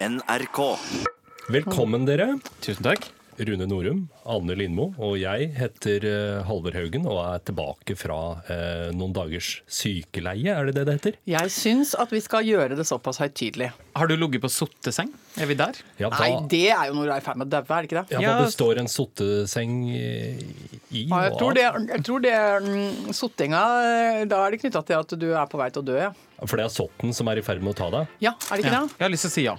NRK. Velkommen, dere. Tusen takk. Rune Norum, Anne Lindmo og jeg heter eh, Halvor Haugen og er tilbake fra eh, noen dagers sykeleie, er det det det heter? Jeg syns at vi skal gjøre det såpass høytidelig. Har du ligget på sotteseng? Er vi der? Ja, Nei, det er jo når du er i ferd med å daue, er det ikke det? ja, hva består en sotteseng eh, i? Ja, jeg tror det, jeg tror det er Sottinga, eh, da er det knytta til at du er på vei til å dø, ja. For det er sotten som er i ferd med å ta deg? Ja, er det ikke Ja. det? Jeg har lyst til å si ja.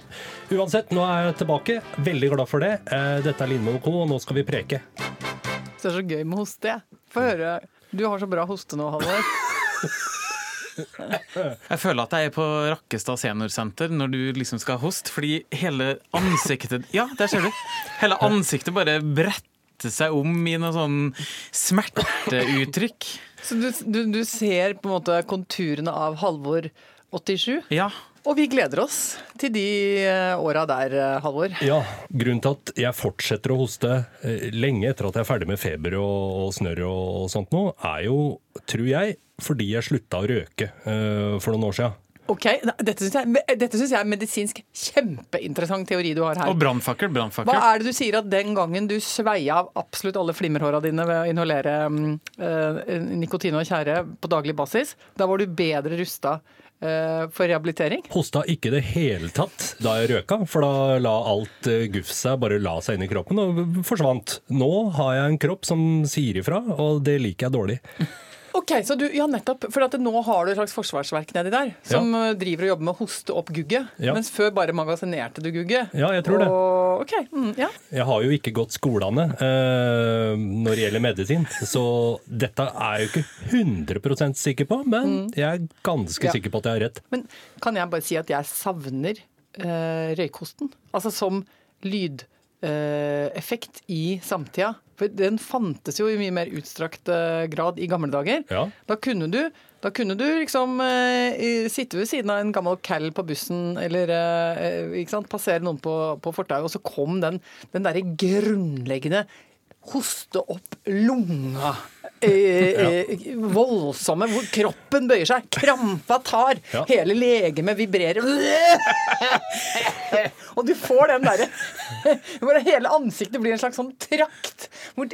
Uansett, nå er jeg tilbake. Veldig glad for det. Eh, Dette er Lindmo og co., og nå skal vi preke. Det er så gøy med hoste. Få høre. Du har så bra hoste nå, Halvor. Jeg føler at jeg er på Rakkestad seniorsenter når du liksom skal hoste, fordi hele ansiktet Ja, der ser du. Hele ansiktet bare bretter seg om i noe sånn smerteuttrykk. Så du, du, du ser på en måte konturene av Halvor 87. Ja. Og vi gleder oss til de eh, åra der, eh, Halvor. Ja, Grunnen til at jeg fortsetter å hoste eh, lenge etter at jeg er ferdig med feber og, og snørr og, og sånt nå, er jo, tror jeg, fordi jeg slutta å røke eh, for noen år siden. Ok, Dette syns jeg, synes jeg er medisinsk kjempeinteressant teori du har her. Og brannfakkel, brannfakkel. Hva er det du sier at den gangen du sveia av absolutt alle flimmerhåra dine ved å inhalere mm, nikotine nikotin og tjære på daglig basis, da var du bedre rusta eh, for rehabilitering? Hosta ikke i det hele tatt da jeg røka, for da la alt uh, gufs seg, bare la seg inn i kroppen og forsvant. Nå har jeg en kropp som sier ifra, og det liker jeg dårlig. Ok, så du, ja nettopp, for at nå har du et slags forsvarsverk nedi der, som ja. driver og jobber med å hoste opp gugget. Ja. Mens før bare magasinerte du gugget. Ja, jeg tror det. Og, mm, ja. Jeg har jo ikke gått skolene eh, når det gjelder medisin, så dette er jeg jo ikke 100% sikker på, men jeg er ganske sikker på at jeg har rett. Men kan jeg bare si at jeg savner eh, røykhosten? Altså som lydeffekt i samtida. For den fantes jo i mye mer utstrakt eh, grad i gamle dager. Ja. Da kunne du da kunne du liksom eh, sitte ved siden av en gammel cal på bussen, eller eh, ikke sant, passere noen på, på fortauet, og så kom den, den derre grunnleggende hoste opp lunga. Eh, eh, voldsomme, hvor kroppen bøyer seg, krampa tar, Ja. hele legemet vibrerer. Og du får den derre hvor Hele ansiktet blir en slags sånn trakt. Hvor,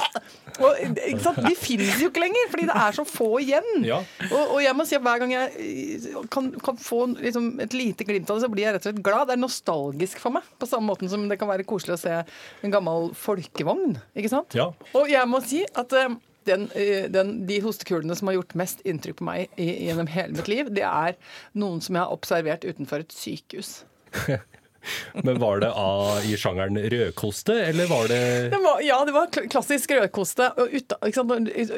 og, ikke sant? De finnes jo ikke lenger, fordi det er så få igjen. Ja. Og, og jeg må si at hver gang jeg eh, kan, kan få liksom, et lite glimt av det, så blir jeg rett og slett glad. Det er nostalgisk for meg. På samme måten som det kan være koselig å se en gammel folkevogn. Ikke sant? Ja. Og jeg må si at eh, den, eh, den, de hostekulene som har gjort mest inntrykk på meg gjennom hele mitt liv, det er noen som jeg har observert utenfor et sykehus. Men var det av, i sjangeren rødkoste, eller var det Det var, ja, det var klassisk rødkoste.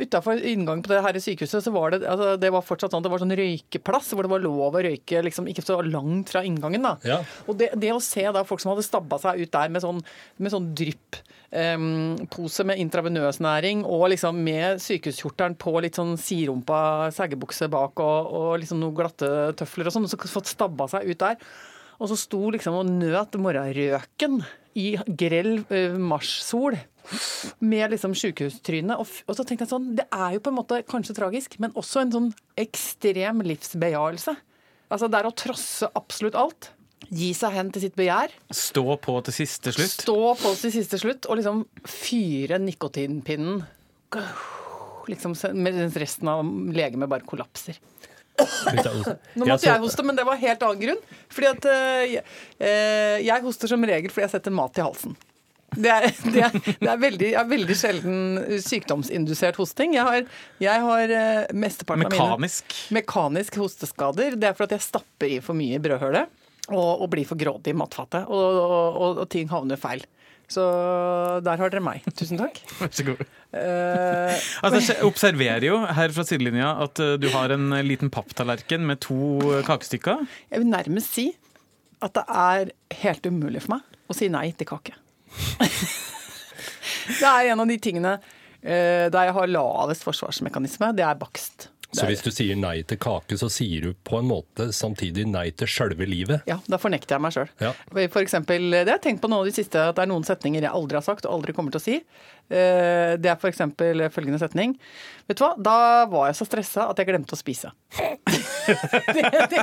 Utafor inngangen på det her sykehuset så var det, altså, det var fortsatt sånn det var sånn røykeplass hvor det var lov å røyke liksom, ikke så langt fra inngangen. da. Ja. Og det, det å se da folk som hadde stabba seg ut der med sånn, med sånn drypp um, pose med intravenøsnæring og liksom med sykehuskjortelen på litt sånn siderumpa seggebukse bak og, og liksom noen glatte tøfler og sånn, og så fått stabba seg ut der. Og så sto liksom og nøt morgenrøken i grell eh, marssol. Med liksom sykehustrynet. Og, og så tenkte jeg sånn, det er jo på en måte kanskje tragisk, men også en sånn ekstrem livsbejaelse. Altså det er å trosse absolutt alt. Gi seg hen til sitt begjær. Stå på til siste slutt. Stå på til siste slutt og liksom fyre nikotinpinnen. Liksom mens resten av legemet bare kollapser. Nå måtte jeg hoste, men det var helt annen grunn. Fordi at eh, jeg- eh, jeg hoster som regel fordi jeg setter mat i halsen. Det er, det er, det er, veldig, er veldig sjelden sykdomsindusert hosting. Jeg har, jeg har eh, mesteparten av mine Mekanisk. mekanisk hosteskader. Det er fordi jeg stapper i for mye i brødhølet og, og blir for grådig i matfatet. Og, og, og, og ting havner feil. Så der har dere meg. Tusen takk. Vær så god. Uh, Altså, jeg observerer jo her fra sidelinja at eh, du har en liten papptallerken med to eh, kakestykker. jeg vil nærmest si at det er helt umulig for meg å si nei til kake. det er en av de tingene uh, der jeg har lavest forsvarsmekanisme. Det er bakst. Så hvis du sier nei til kake, så sier du på en måte samtidig nei til sjølve livet? Ja, da fornekter jeg meg sjøl. Ja. For eksempel, det har jeg tenkt på nå i det siste, at det er noen setninger jeg aldri har sagt og aldri kommer til å si. Eh, Det er f.eks. følgende setning. Vet du hva, da var jeg så stressa at jeg glemte å spise. det, det,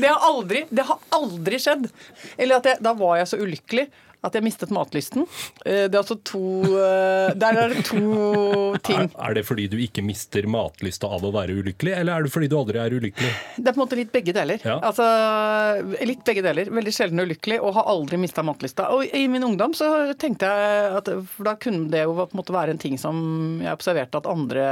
det, har aldri, det har aldri skjedd. Eller at jeg, da var jeg så ulykkelig at jeg mistet matlysten. Eh, det er altså to eh, Der er det to ting. Er, er det fordi du ikke mister matlysta av å være ulykkelig, eller er det fordi du aldri er ulykkelig? Det er på en måte litt begge deler. Ja. Altså, litt begge deler. Veldig sjelden ulykkelig og har aldri mista matlysta. Og i min ungdom så tenkte jeg at for da kunne det jo på en måte være en ting som jeg observerte at andre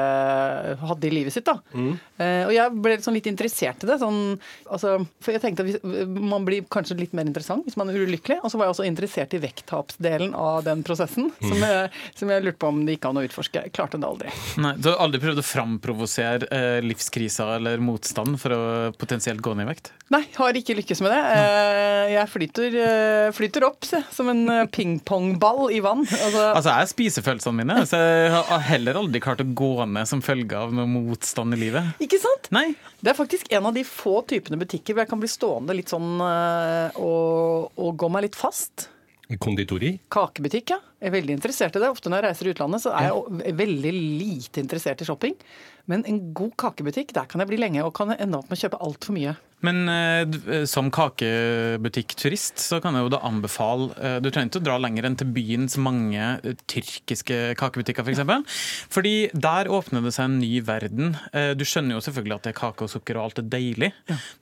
hadde i livet sitt. da. Mm. Eh, og jeg ble sånn litt interessert i det. Sånn, altså, for jeg tenkte at hvis, man blir kanskje litt mer interessant hvis man er ulykkelig. Og så var jeg også interessert i vekttapsdelen av den prosessen, som, jeg, som jeg lurte på om det gikk an å utforske. Jeg klarte det aldri. Nei, Du har aldri prøvd å framprovosere eh, livskrisa eller motstand for å potensielt gå ned i vekt? Nei, har ikke lykkes med det. Eh, Jeg flyter, eh, flyter opp se, som en eh, pingpongball i vann. Altså, Altså, Jeg er spisefølelsene mine, så jeg har heller aldri klart å gå ned som følge av noe motstand i livet. ikke sant? Nei. Det er faktisk en av de få typene butikker hvor jeg kan bli stående litt sånn eh, og, og gå meg litt fast. Konditori? Kakebutikk, ja. Jeg er veldig interessert i det. Ofte når jeg reiser i utlandet, så er jeg veldig lite interessert i shopping. Men en god kakebutikk, der kan jeg bli lenge og kan ende opp med å kjøpe altfor mye. Men eh, d- som kakebutikkturist så kan jeg jo da anbefale eh, Du trenger ikke å dra lenger enn til byens mange eh, tyrkiske kakebutikker, f.eks. For eksempel. Fordi der åpner det seg en ny verden. Eh, Du skjønner jo selvfølgelig at det er kake og sukker og alt er deilig,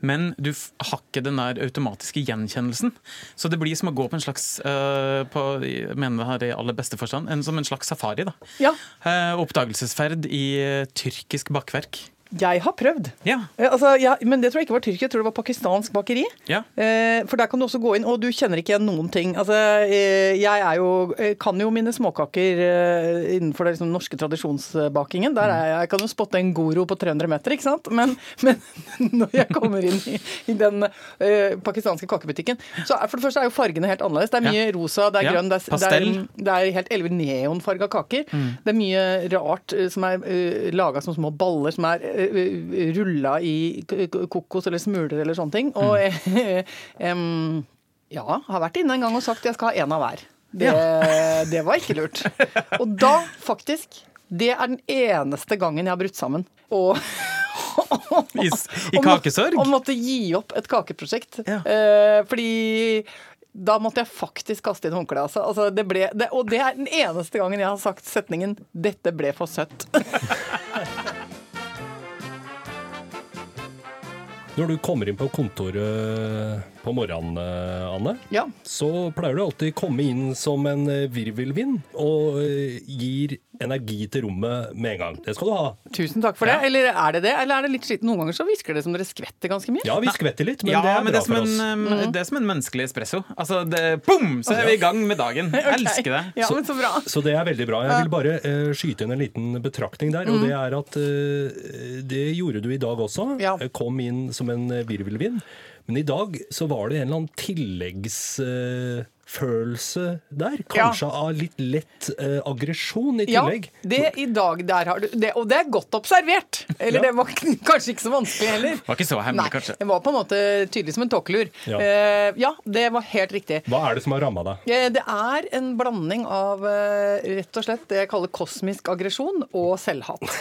men du har ikke den der automatiske gjenkjennelsen. Så det blir som å gå på en slags eh, på, Jeg mener det her i aller beste forstand, en, som en slags safari. da. Ja, Eh, Oppdagelsesferd i eh, tyrkisk bakverk. Jeg har prøvd. Ja. Ja, altså, ja, men det tror jeg ikke var Tyrkia, jeg tror det var pakistansk bakeri. ja. Eh, for der kan du også gå inn, og du kjenner ikke igjen noen ting. Altså, eh, jeg er jo, eh, kan jo mine småkaker eh, innenfor den liksom, norske tradisjonsbakingen. Der er jeg, jeg kan jo spotte en Goro på 300 meter, ikke sant? Men, men når jeg kommer inn i, i den eh, pakistanske kakebutikken, så er, for det første er jo fargene helt annerledes. Det er mye rosa, det er Ja, grønn, det er, det er, det er helt elleve neonfarga kaker. Det er mye rart eh, som er uh, laga som små baller som er rulla i kokos eller smuler eller sånne ting. Og em, ja, har vært inne en gang og sagt jeg skal ha en av hver. Det, det var ikke lurt. Og da, faktisk, det er den eneste gangen jeg har brutt sammen. Og I, i og kakesorg? Og måtte gi opp et kakeprosjekt. Ja. Eh, fordi da måtte jeg faktisk kaste inn håndkleet. Altså. Altså, det ble- det- og det er den eneste gangen jeg har sagt setningen 'dette ble for søtt'. Når du kommer inn på kontoret på morgenen, eh, Anne, Ja. så pleier du alltid komme inn som en eh, virvelvind og eh, gir energi til rommet med en gang. Det skal du ha. Tusen takk for det. Eller er det det? Eller er det litt slitt? Noen ganger så virker det som dere skvetter ganske mye. Ja, vi skvetter litt, men ja, det er men bra det er, som for en, oss. um, det er som en menneskelig espresso. Altså, det, boom, så er vi i gang med dagen. Jeg elsker det. Ja, men så bra. Så det er veldig bra. Jeg vil bare uh, skyte inn en liten betraktning der. Og det er at uh, det gjorde du i dag også. Mm. Ja. Kom inn som en virvelvind. Men i dag så var det en eller annen tilleggsfølelse der. Kanskje av litt lett eh, aggresjon i tillegg. Ja, det i dag der har du det, Og det er godt observert! Eller Ja. det var kanskje ikke så vanskelig heller. Det Var ikke så hemmelig, Nei, kanskje. det var på en måte tydelig som en tåkelur. Ja. Eh, ja, det var helt riktig. Hva er det som har ramma deg? Eh, Det er en blanding av eh, rett og slett det jeg kaller kosmisk aggresjon og selvhat.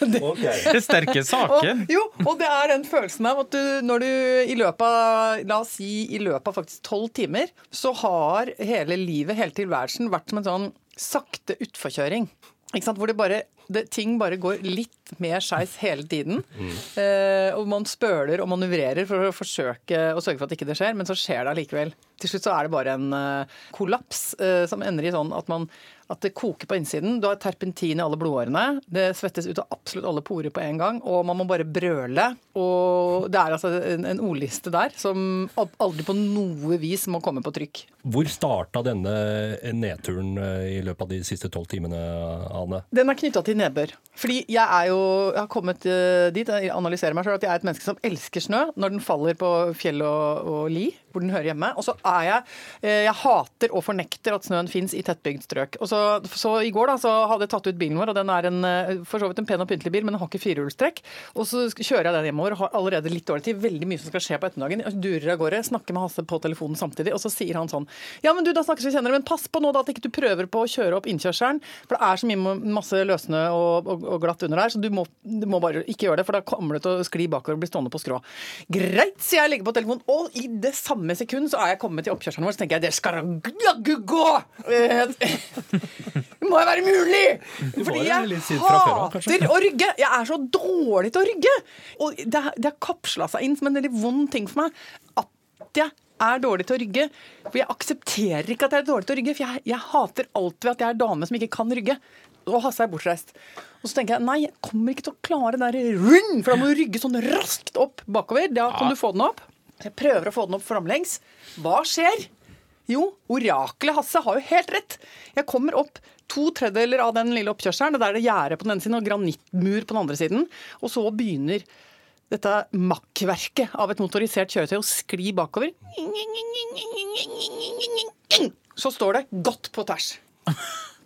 Ok. Det er sterke Og, jo, og det er den følelsen av at du, når du i løpet av la oss si i løpet av faktisk tolv timer, så har hele livet, hele tilværelsen, vært som en sånn sakte utforkjøring. Ikke sant? Hvor det bare, det, ting bare går litt mer skeis hele tiden. Eh, og man spøler og manøvrerer for å forsøke å sørge for at ikke det skjer, men så skjer det allikevel. Til slutt så er det bare en eh, kollaps eh, som ender i sånn at, man, at det koker på innsiden. Du har terpentin i alle blodårene. Det svettes ut av absolutt alle porer på en gang, og man må bare brøle. Og det er altså en, en ordliste der som aldri på noe vis må komme på trykk. Hvor starta denne nedturen eh, i løpet av de siste tolv timene, Ane? Den er knytta til nedbør. Fordi jeg er jo Jeg har kommet eh, dit, jeg analyserer meg selv, at jeg er et menneske som elsker snø når den faller på fjell og, og li, hvor den hører hjemme. Og så er jeg eh, Jeg hater og fornekter at snøen fins i tettbygd strøk. Og så, så i går da, så hadde jeg tatt ut bilen vår, og den er en, eh, for så vidt en pen og pyntelig bil, men den har ikke firehjulstrekk. Og så kjører jeg den hjemover har allerede litt dårlig tid. Veldig mye som skal skje på ettermiddagen. Jeg durer av gårde, snakker med Hasse på telefonen samtidig, og så sier han sånn Ja, men du, da snakkes vi senere, men pass på nå da at ikke du prøver på å kjøre opp innkjørselen, for det er så mye masse løssnø og, og, og glatt under der, så du må, du må bare ikke gjøre det, for da kommer du til å skli bakover og bli stående på skrå. Greit, sier jeg, legger på telefonen, og i det samme sekund så er jeg kommet til oppkjørselen vår, så tenker jeg det skal jaggu gå! Det må jo være mulig! Fordi jeg hater å rygge! Jeg er så dårlig til å rygge! Og det, har- kapsla seg inn som en veldig vond ting for meg at jeg er dårlig til å rygge. For jeg aksepterer ikke at jeg er dårlig til å rygge, for jeg, jeg hater alltid at jeg er dame som ikke kan rygge. Og Hasse er bortreist. Og så tenker jeg nei, jeg kommer ikke til å klare det der run, for da må du rygge sånn raskt opp bakover. Da kan du få den opp. Jeg prøver å få den opp framlengs. Hva skjer? Jo, oraklet Hasse har jo helt rett. Jeg kommer opp to tredjedeler av den lille oppkjørselen. Der er det gjerde på den ene siden og granittmur på den andre siden. Og så begynner dette makkverket av et motorisert kjøretøy å skli bakover. Så står det godt på tvers.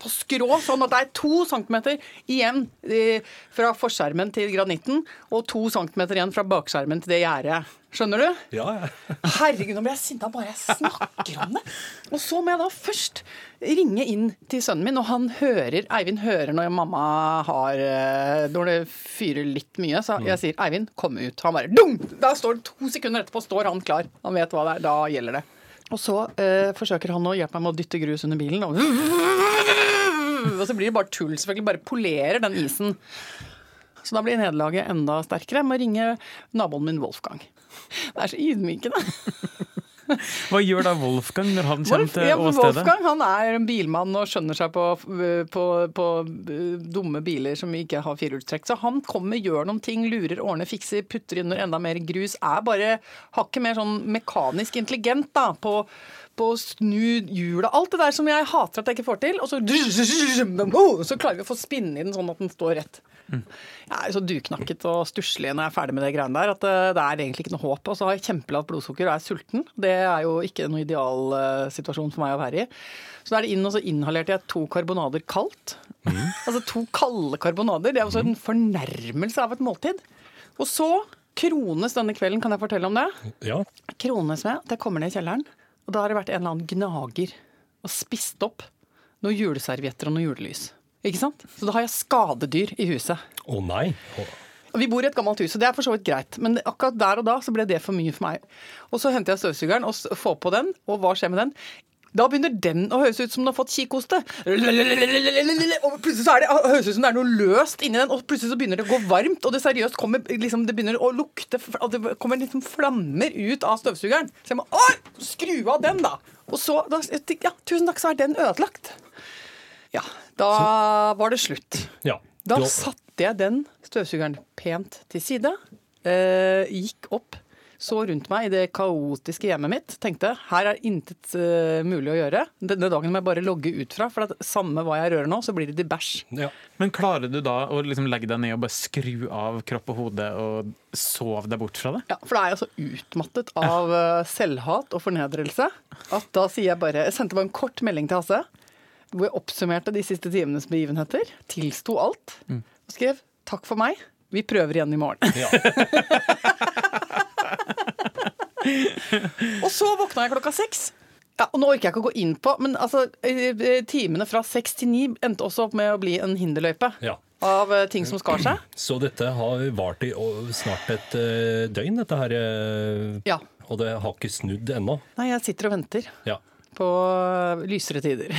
På skrå, sånn at det er to centimeter igjen eh, fra forskjermen til granitten, og to centimeter igjen fra bakskjermen til det gjerdet. Skjønner du? Ja, ja. Herregud, nå blir jeg sinna bare jeg snakker om det. Og så må jeg da først ringe inn til sønnen min, og han hører Eivind hører når mamma har eh, Når det fyrer litt mye, så jeg sier 'Eivind, kom ut'. Han bare dung! Da står det to sekunder etterpå står han klar. Han vet hva det er. Da gjelder det. Og så eh, forsøker han å hjelpe meg med å dytte grus under bilen. Og, og så blir det bare tull. Selvfølgelig bare polerer den isen. Så da blir nederlaget enda sterkere. Jeg må ringe naboen min Wolfgang. Det er så ydmykende. Hva gjør da Wolfgang når han kommer Wolf, til ja, åstedet? Wolfgang han er en bilmann og skjønner seg på, på, på dumme biler som ikke har firehjulstrekk. Så han kommer, gjør noen ting, lurer, ordner, fikser, putter under enda mer grus. Er bare hakket mer sånn mekanisk intelligent da, på, på å snu hjulet. Alt det der som jeg hater at jeg ikke får til. Og så, så klarer vi å få spinne i den sånn at den står rett. Jeg er så duknakket og stusslig når jeg er ferdig med det greiene der, at eh, det er egentlig ikke noe håp. Og så har jeg kjempelavt blodsukker og er sulten. Det er jo ikke noe ideal eh, for meg å være i. Så da er det inn, og så inhalerte jeg to karbonader kaldt. Altså to kalde karbonader. Det er også en fornærmelse av et måltid. Og så krones denne kvelden, kan jeg fortelle om det? ja. krones med at jeg kommer ned i kjelleren, og da har det vært en eller annen gnager og spist opp noen juleservietter og noe julelys. Ikke sant? Så da har jeg skadedyr i huset. Å nei. Oh. Vi bor i et gammelt hus, og det er for så vidt greit, men akkurat der og da så ble det for mye for meg. Og så henter jeg støvsugeren og får på den, og hva skjer med den? Da begynner den å høres ut som den har fått kikhoste. Og plutselig så er det, høres ut som det er noe løst inni den, og plutselig så begynner det å gå varmt. Og det seriøst kommer liksom, det begynner å lukte og Det kommer liksom flammer ut av støvsugeren. Så jeg må å, skru av den, da! Og så da, Ja, tusen takk, så er den ødelagt. Ja, da var det slutt. ja. Da satte jeg den støvsugeren pent til side, eh, gikk opp, så rundt meg i det kaotiske hjemmet mitt, tenkte her er intet uh, mulig å gjøre. Denne dagen må jeg bare logge ut fra, for at samme hva jeg rører nå, så blir det til bæsj. ja. Men klarer du da å liksom legge deg ned og bare skru av kropp og hode og sove deg bort fra det? Ja, for da er jeg så utmattet av eh, selvhat og fornedrelse at da sier jeg bare Jeg sendte bare en kort melding til Hasse hvor jeg oppsummerte de siste timenes begivenheter, tilsto alt, og skrev 'takk for meg', vi prøver igjen i morgen. ja. Og så våkna jeg klokka seks. Ja, og Nå orker jeg ikke å gå inn på, men altså, eh, timene fra seks til ni endte også opp med å bli en hinderløype ja. av eh, ting som skar seg. Så dette har vart i snart et eh, døgn, dette her. eh, Ja. Og det har ikke snudd ennå. Nei, jeg sitter og venter Ja. På lysere tider.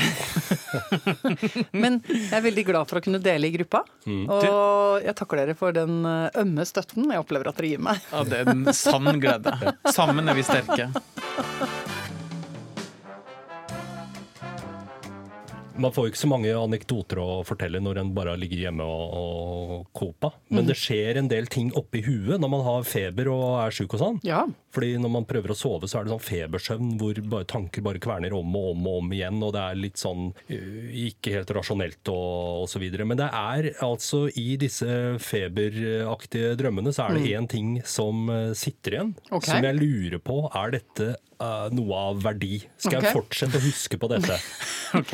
men jeg er veldig glad for å kunne dele i gruppa. Og jeg takker dere for den eh, ømme støtten jeg opplever at dere gir meg. Ja, det er en sann glede. Sammen er vi sterke. Man får jo ikke så mange anekdoter å fortelle når en bare ligger hjemme og, og kopa. Men det skjer en del ting oppi huet når man har feber og er sjuk og sånn. Ja. Fordi når man prøver å sove, så er det sånn febersøvn hvor bare tanker bare kverner om og om og om igjen, og det er litt sånn øh, ikke helt rasjonelt og, og så videre. Men det er altså i disse feberaktige drømmene så er det én ting som øh, sitter igjen, okay. som jeg lurer på. Er dette øh, noe av verdi? Skal okay. jeg fortsette å huske på dette? Ok.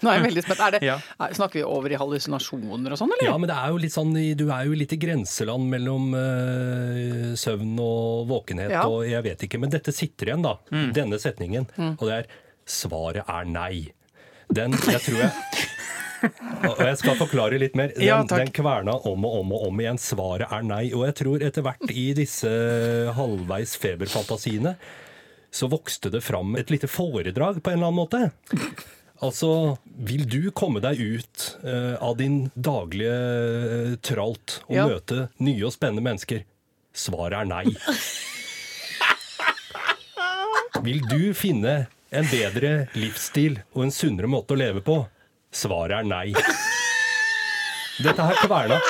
Nå er jeg veldig spent. Er det, Ja. er, snakker vi over i hallusinasjoner og sånn, eller? Ja, men det er jo litt sånn, du er jo litt i grenseland mellom uh, søvn og våkenhet, Ja. og jeg vet ikke. Men dette sitter igjen, da. Denne setningen. Og det er svaret er nei. Den, jeg tror jeg Og jeg skal forklare litt mer. Den, Ja, den kverna om og om og om igjen. Svaret er nei. Og jeg tror etter hvert i disse halvveis feberfantasiene så vokste det fram et lite foredrag på en eller annen måte. Altså, vil du komme deg ut uh, av din daglige uh, tralt og Ja. møte nye og spennende mennesker? Svaret er nei. Vil du finne en bedre livsstil og en sunnere måte å leve på? Svaret er nei. Dette her kverna.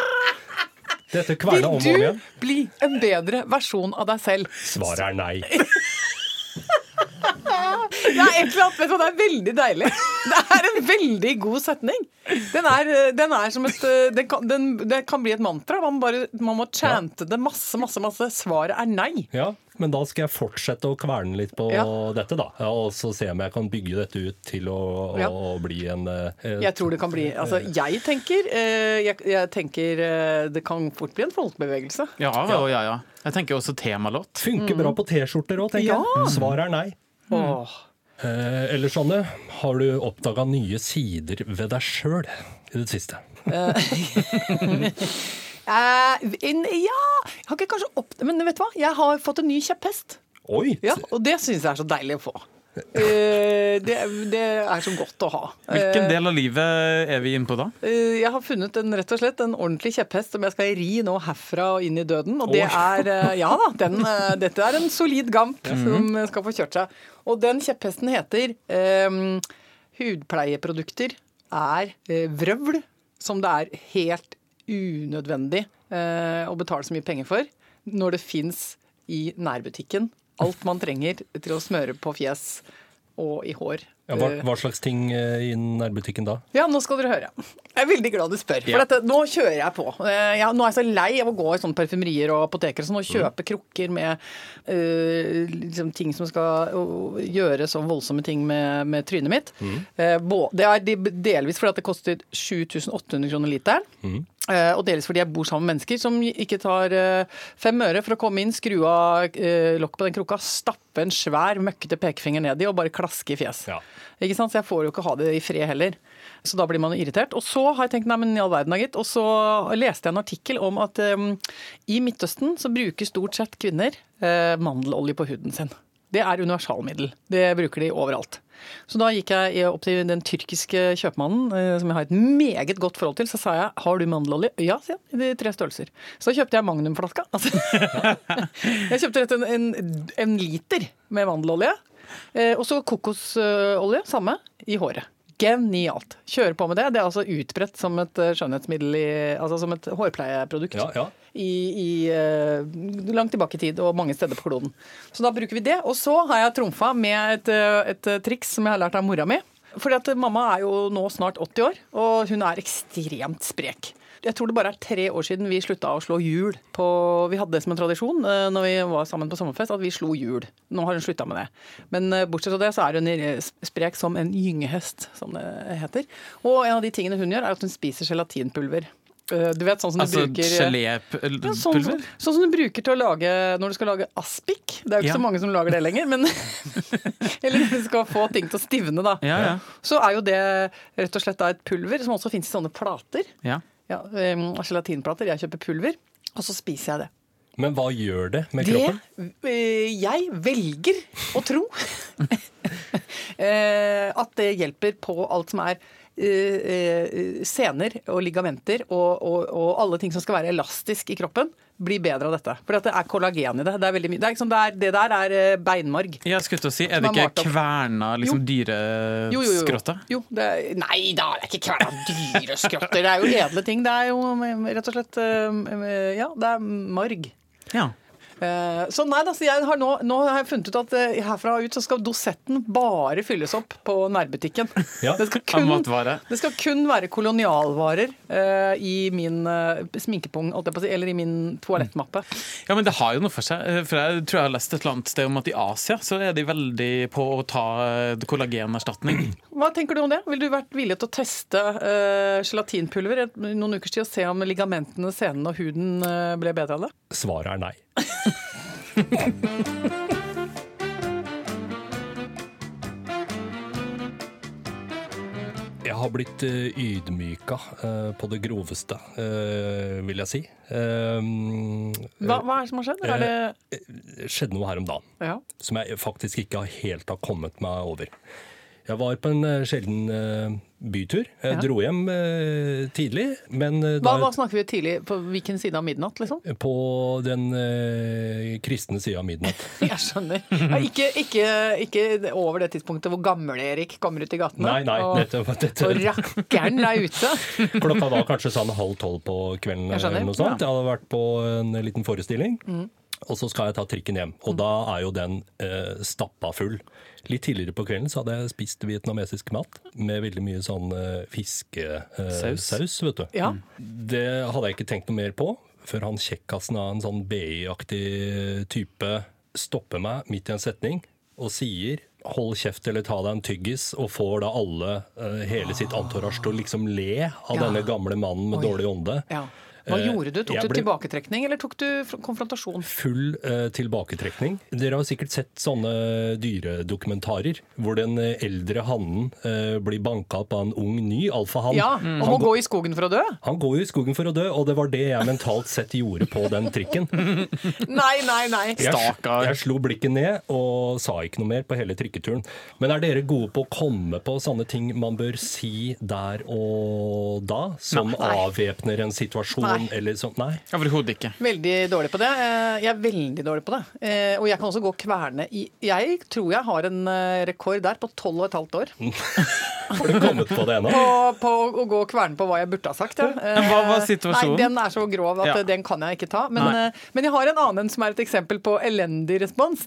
Dette kverna om og om igjen. Vil du bli en bedre versjon av deg selv? Svaret er nei. Det er et eller annet, vet du det er veldig deilig. Det er en veldig god setning. Den er, den er som et den kan, den, Det kan bli et mantra. Man, bare, man må chante det masse, masse, masse. Svaret er nei. Ja, men da skal jeg fortsette å kverne litt på Ja. dette, da. Ja, og så se om jeg kan bygge dette ut til å, Ja. å bli en eh, Jeg tror det kan bli Altså, jeg tenker, eh, jeg, jeg tenker eh, det kan fort bli en folkebevegelse. Ja, ja, ja. ja. Jeg tenker også temalåt. Funker bra på T-skjorter òg, tenker Ja. jeg. Svaret er nei. Åh. Eh, eller sånne, har du oppdaga nye sider ved deg sjøl i det siste? Uh, in, ja Jeg har ikke kanskje opp... Men vet du hva? Jeg har fått en ny kjepphest. Oi! Ja, og det syns jeg er så deilig å få. Eh, det, det er så godt å ha. Hvilken del av livet er vi inne på da? Eh, Jeg har funnet en, rett og slett en ordentlig kjepphest som jeg skal ri nå herfra og inn i døden. Og det er eh, Ja da, den, eh, dette er en solid gamp som skal få kjørt seg. Og den kjepphesten heter eh, Hudpleieprodukter er eh, vrøvl som det er helt unødvendig uh, å betale så mye penger for når det fins i nærbutikken alt man trenger til å smøre på fjes og i hår. Ja, hva, Eh, hva slags ting eh, i nærbutikken da? ja, nå skal dere høre. Jeg er veldig glad du spør. For Ja. dette, nå kjører jeg på. Eh, Jeg, nå er jeg så lei av å gå i sånne parfymerier og apoteker og kjøpe mm. kjøpe krukker med uh, liksom, ting som skal uh, gjøre så voldsomme ting med, med trynet mitt. Eh, bå- det er delvis fordi at det koster 7800 kroner literen. Eh, og delvis fordi jeg bor sammen med mennesker som ikke tar eh, fem øre for å komme inn, skru av uh, lokket på den krukka, stappe en svær, møkkete pekefinger ned i og bare klaske i fjes. Ja. Ikke sant? Så jeg får jo ikke ha det i fred heller. Så da blir man jo irritert. Og så har jeg tenkt nei, men i all verden da, gitt. Og så leste jeg en artikkel om at um, i Midtøsten så bruker stort sett kvinner uh, mandelolje på huden sin. Det er universalmiddel. Det bruker de overalt. Så da gikk jeg opp til den tyrkiske kjøpmannen, eh, som jeg har et meget godt forhold til. Så sa jeg har du mandelolje? Ja, sier han. I de tre størrelser. Så da kjøpte jeg magnumflaska. Altså, jeg kjøpte rett slett en, en liter med mandelolje. Eh, og så kokosolje, samme, i håret. Genialt. Kjøre på med det. Det er altså utbredt som et eh, skjønnhetsmiddel, i, altså som et hårpleieprodukt. Ja, ja. I, i, eh, langt tilbake i tid og mange steder på kloden. Så da bruker vi det. Og så har jeg trumfa med et, et triks som jeg har lært av mora mi. Fordi at mamma er jo nå snart 80 år, og hun er ekstremt sprek. Jeg tror det bare er tre år siden vi slutta å slå hjul. På, vi hadde det som en tradisjon eh, når vi var sammen på sommerfest, at vi slo hjul. Nå har hun slutta med det. Men eh, bortsett fra det, så er hun sprek som en gyngehest, som det heter. Og en av de tingene hun gjør, er at hun spiser gelatinpulver. Eh, Du vet, sånn som du bruker bruker ja, sånn, gelépulver? sånn, sånn som du bruker til å lage når du skal lage aspik. Det er jo ikke Ja. så mange som lager det lenger, men Eller når du skal få ting til å stivne, da. Ja, ja. Så er jo det rett og slett et pulver som også finnes i sånne plater. Ja. Ja, um, Gelatinplater. Jeg kjøper pulver, og så spiser jeg det. Men hva gjør det med kroppen? Det eh, jeg velger å tro eh, at det hjelper på alt som er sener og ligamenter og, og, og alle ting som skal være elastisk i kroppen, blir bedre av dette. For det er kollagen i det. Det, er veldig mye. Det, er sånn, det, er, det der er eh, beinmarg. Jeg skulle til å si, Er det ikke kverna liksom, Jo, jo, jo. jo det er, nei da, det er ikke kverna dyreskrotter. Det er jo edle ting. Det er jo eh, rett og slett eh, Ja, det er marg. Ja. Eh, Så nei, altså, jeg har nå, nå har jeg funnet ut at eh, herfra og ut så skal dosetten bare fylles opp på nærbutikken. Ja, det, skal kun, det skal kun være kolonialvarer uh, i min uh, sminkepung, eller i min toalettmappe. ja, men det har jo noe for seg. For Jeg tror jeg har lest et eller annet sted om at i Asia så er de veldig på å ta kollagenerstatning. Hva tenker du om det? Ville du vært villig til å teste uh, gelatinpulver i noen ukers tid og se om ligamentene, senene og huden ble bedre av det? Svaret er nei. Jeg har blitt uh, ydmyka uh, på det groveste, uh, vil jeg si. Hva, hva, er det som har skjedd? Er det... skjedde noe her om dagen ja. som jeg faktisk ikke helt har kommet meg over. Jeg var på en uh, sjelden uh, bytur. Jeg ja. dro hjem uh, tidlig, men hva, hva, snakker vi tidlig? På hvilken side av midnatt, liksom? På den kristne sida av midnatt. jeg skjønner. Ja, ikke, ikke, ikke, over det tidspunktet hvor Gammel-Erik kommer ut i gatene nei, nei, og, dette, dette. og rakkeren er ute. Klokka var kanskje sånn halv tolv på kvelden. eller noe sånt. Jeg hadde vært på en liten forestilling. Mm. Og så skal jeg ta trikken hjem, og mm. da er jo den eh, stappa full. Litt tidligere på kvelden så hadde jeg spist vietnamesisk mat med veldig mye sånn eh, fiskesaus, uh, vet du. Ja. Det hadde jeg ikke tenkt noe mer på før han kjekkasen av en sånn BI-aktig type stopper meg midt i en setning og sier hold kjeft eller ta deg en tyggis, og får da alle, uh, hele sitt antorasj til å liksom le av ja. denne gamle mannen med Oi. dårlig ånde. Ja. Hva eh, gjorde du? Tok du tilbaketrekning, eller tok du konfrontasjon? Full uh, tilbaketrekning. Dere har sikkert sett sånne dyredokumentarer hvor den eldre hannen uh, blir banka opp av en ung ny alfahann. Ja, og må gå i skogen for å dø? Han går jo i skogen for å dø, og det var det jeg mentalt sett gjorde på den trikken. nei, nei, nei. Jeg, jeg slo blikket ned og sa ikke noe mer på hele trikketuren. Men er dere gode på å komme på sånne ting man bør si der og da, som avvæpner en situasjon? Nei. Eller sånt? Nei. Overhodet ikke. Veldig dårlig på det. Eh, jeg er veldig dårlig på det. Eh, og jeg kan også gå kverne i Jeg tror jeg har en eh, rekord der på tolv og et halvt år. har du kommet på det ennå? På, på, å gå kverne på hva jeg burde ha sagt, ja. Hva var situasjonen? Nei, Den er så grov at ja. den kan jeg ikke ta. Men, men, jeg har en annen som er et eksempel på elendig respons.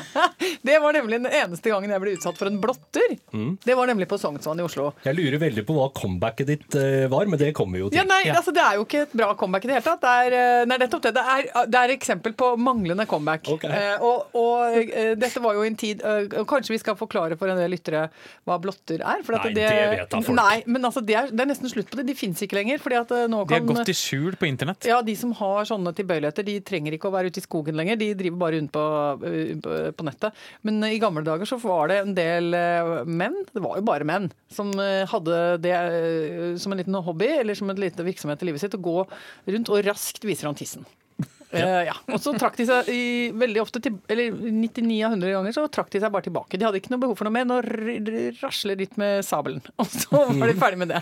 det var nemlig den eneste gangen jeg ble utsatt for en blotter. Mm. Det var nemlig på Sognsvann i Oslo. Jeg lurer veldig på hva comebacket ditt var, men det kommer jo til. Ja, nei, altså Det er jo ikke et bra comeback i det hele tatt. Det er, eh, nei, nettopp det. Det er, det er eksempel på manglende comeback. Okay. Eh, og, og uh, dette var jo en tid Kanskje vi skal forklare for en del lyttere hva blotter er? nei, det, det, vet da folk. Nei, men altså, det, er, det er nesten slutt på det. De fins ikke lenger. fordi at nå kan, De har gått i skjul på internett? Ja, de som har sånne tilbøyeligheter, de trenger ikke å være ute i skogen lenger. De driver bare rundt på, på nettet. Men i gamle dager så var det en del menn, det var jo bare menn, som hadde det som en liten hobby eller som en liten virksomhet i livet sitt, å gå rundt og raskt viser han tissen. Ja. Uh, ja. Og så trakk de seg i, veldig ofte til, eller 99 av 100 ganger så trakk de seg bare tilbake. De hadde ikke noe behov for noe mer enn å rasle litt med sabelen. Og så var de ferdig med det.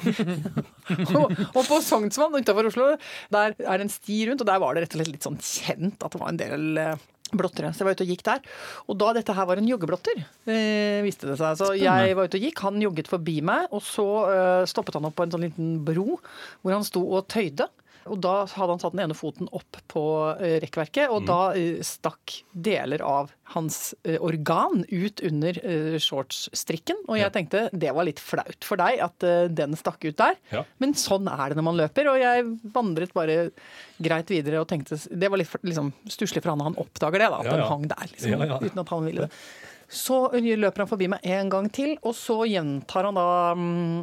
og, og, på Sognsvann utenfor Oslo der er det en sti rundt, og der var det rett og slett litt sånn kjent at det var en del uh, blottere. Så jeg var ute og gikk der. Og da dette her var en joggeblotter, eh, viste det seg. Så jeg var ute og gikk, han jogget forbi meg, og så uh, stoppet han opp på en sånn liten bro hvor han sto og tøyde. Og da hadde han satt den ene foten opp på uh, rekkverket, og mm. da uh, stakk deler av hans uh, organ ut under shortsstrikken. Og jeg tenkte det var litt flaut for deg at den stakk ut der, ja. men sånn er det når man løper. Og jeg vandret bare greit videre og tenkte Det var litt liksom, stusslig for han, han oppdager det, da, at ja, ja. den hang der, liksom, uten at han ville det. Så løper han forbi meg en gang til, og så gjentar han da um,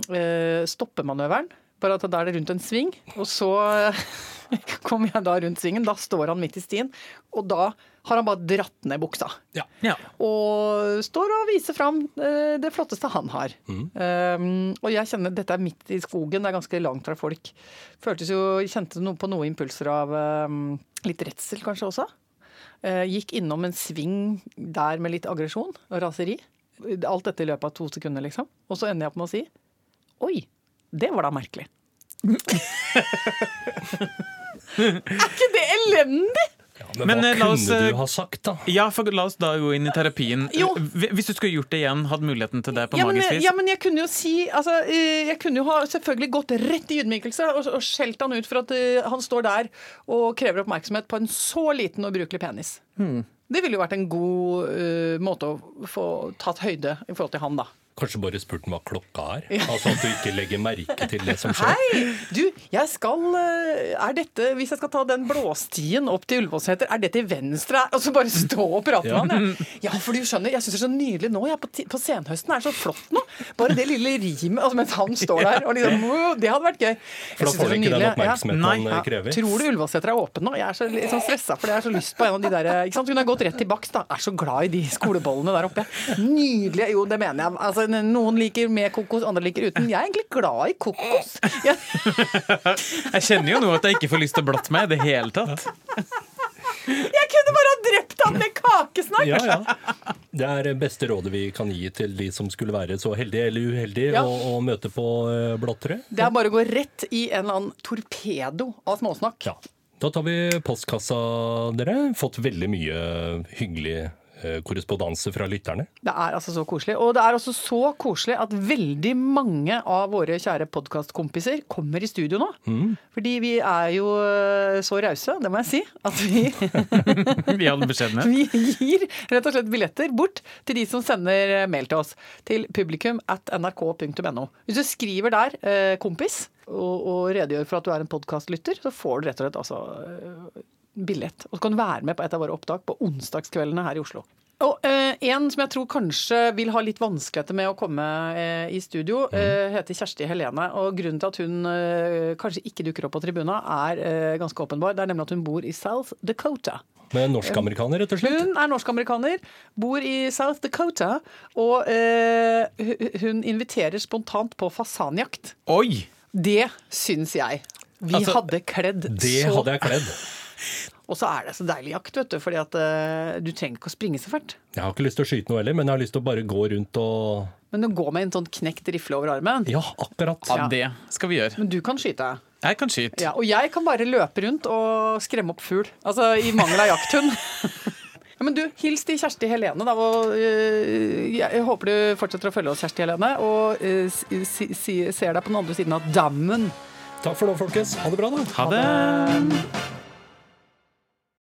stoppemanøveren bare at da er det rundt en sving. Og så kommer jeg da rundt svingen. Da står han midt i stien. Og da har han bare dratt ned buksa. Ja. Ja. Og står og viser fram eh, det flotteste han har. Mm. Um, og jeg kjenner dette er midt i skogen, det er ganske langt fra folk. Føltes jo, Kjente noe på noen impulser av um, litt redsel kanskje også. Uh, gikk innom en sving der med litt aggresjon og raseri. Alt dette i løpet av to sekunder, liksom. Og så ender jeg opp med å si oi, det var da merkelig. er ikke det elendig? Ja, men, men, hva eh, kunne oss, du ha sagt, da? Ja, for La oss da gå inn i terapien. Jo. Hvis du skulle gjort det igjen, hadde muligheten til det på ja, magisk vis? Ja, men jeg kunne jo si altså, eh, Jeg kunne jo ha selvfølgelig gått rett i ydmykelse og, og skjelt han ut for at uh, han står der og krever oppmerksomhet på en så liten og ubrukelig penis. Hmm. Det ville jo vært en god uh, måte å få tatt høyde i forhold til han, da. Kanskje bare spurt hva klokka er? Ja. Altså At du ikke legger merke til det som skjer? Hei! Du, jeg skal eh, Er dette Hvis jeg skal ta den blåstien opp til Ullevålseter, er det til venstre? Og så bare stå og prate med han, ja. ja, for du skjønner, jeg syns det er så nydelig nå. Jeg på, på senhøsten er det så flott nå. Bare det lille rimet altså, mens han står der. Og liksom, det hadde vært gøy. For da får du ikke den oppmerksomheten ja. han krever? Tror du Ullevålseter er åpen nå? Jeg er så liksom, stressa, for jeg har så lyst på en av de der ikke sant? Hun har gått rett til bakst, da. Er så glad i de skolebollene der oppe. Nydelige. Jo, det mener jeg. Altså, noen liker med kokos, andre liker uten. Jeg er egentlig glad i kokos. Jeg, Jeg kjenner jo nå at jeg ikke får lyst til å blotte meg i det hele tatt. jeg kunne bare ha drept han med kakesnakk! Ja, ja. Det er beste rådet vi kan gi til de som skulle være så heldige eller uheldige Ja. å, å møte på eh, blottere. Det er bare å gå rett i en eller annen torpedo av småsnakk. Ja. Da tar vi postkassa, dere. Fått veldig mye hyggelig korrespondanse fra lytterne. Det er altså så koselig. Og det er altså så koselig at veldig mange av våre kjære podkastkompiser kommer i studio nå. Fordi vi er jo øh, så rause, det må jeg si, at vi, I all beskjedenhet. vi gir rett og slett billetter bort til de som sender mail til oss. Til publikum at nrk.no. Hvis du skriver der eh, 'kompis' og, og redegjør for at du er en podkastlytter, så får du rett og slett altså eh, billett. Og så kan du være med på et av våre opptak på onsdagskveldene her i Oslo. Og eh, En som jeg tror kanskje vil ha litt vanskeligheter med å komme eh, i studio, eh, heter Kjersti Helene. og Grunnen til at hun eh, kanskje ikke dukker opp på tribuna, er eh, ganske åpenbar. Det er nemlig at hun bor i South Dakota. Med norsk-amerikaner, rett og slett. Hun er norsk-amerikaner, bor i South Dakota, og eh, hun inviterer spontant på fasanjakt. Oi! Det syns jeg. Vi Altså, hadde kledd Det så hadde jeg kledd. Og så er det så deilig jakt, vet du, fordi at eh, du trenger ikke å springe så fælt. Jeg har ikke lyst til å skyte noe heller, men jeg har lyst til å bare gå rundt og Men å gå med en sånn knekt rifle over armen Ja, akkurat. Ja, det skal vi gjøre. Men du kan skyte. Jeg kan skyte. Ja, og jeg kan bare løpe rundt og skremme opp fugl. Altså i mangel av jakthund. Ja, men du, Hils til Kjersti Helene. Da, og, uh, jeg håper du fortsetter å følge oss, Kjersti Helene, og uh, si, si, si, ser deg på den andre siden av dammen. Takk for nå, folkens. Ha det bra, da. Ha det. Ha det.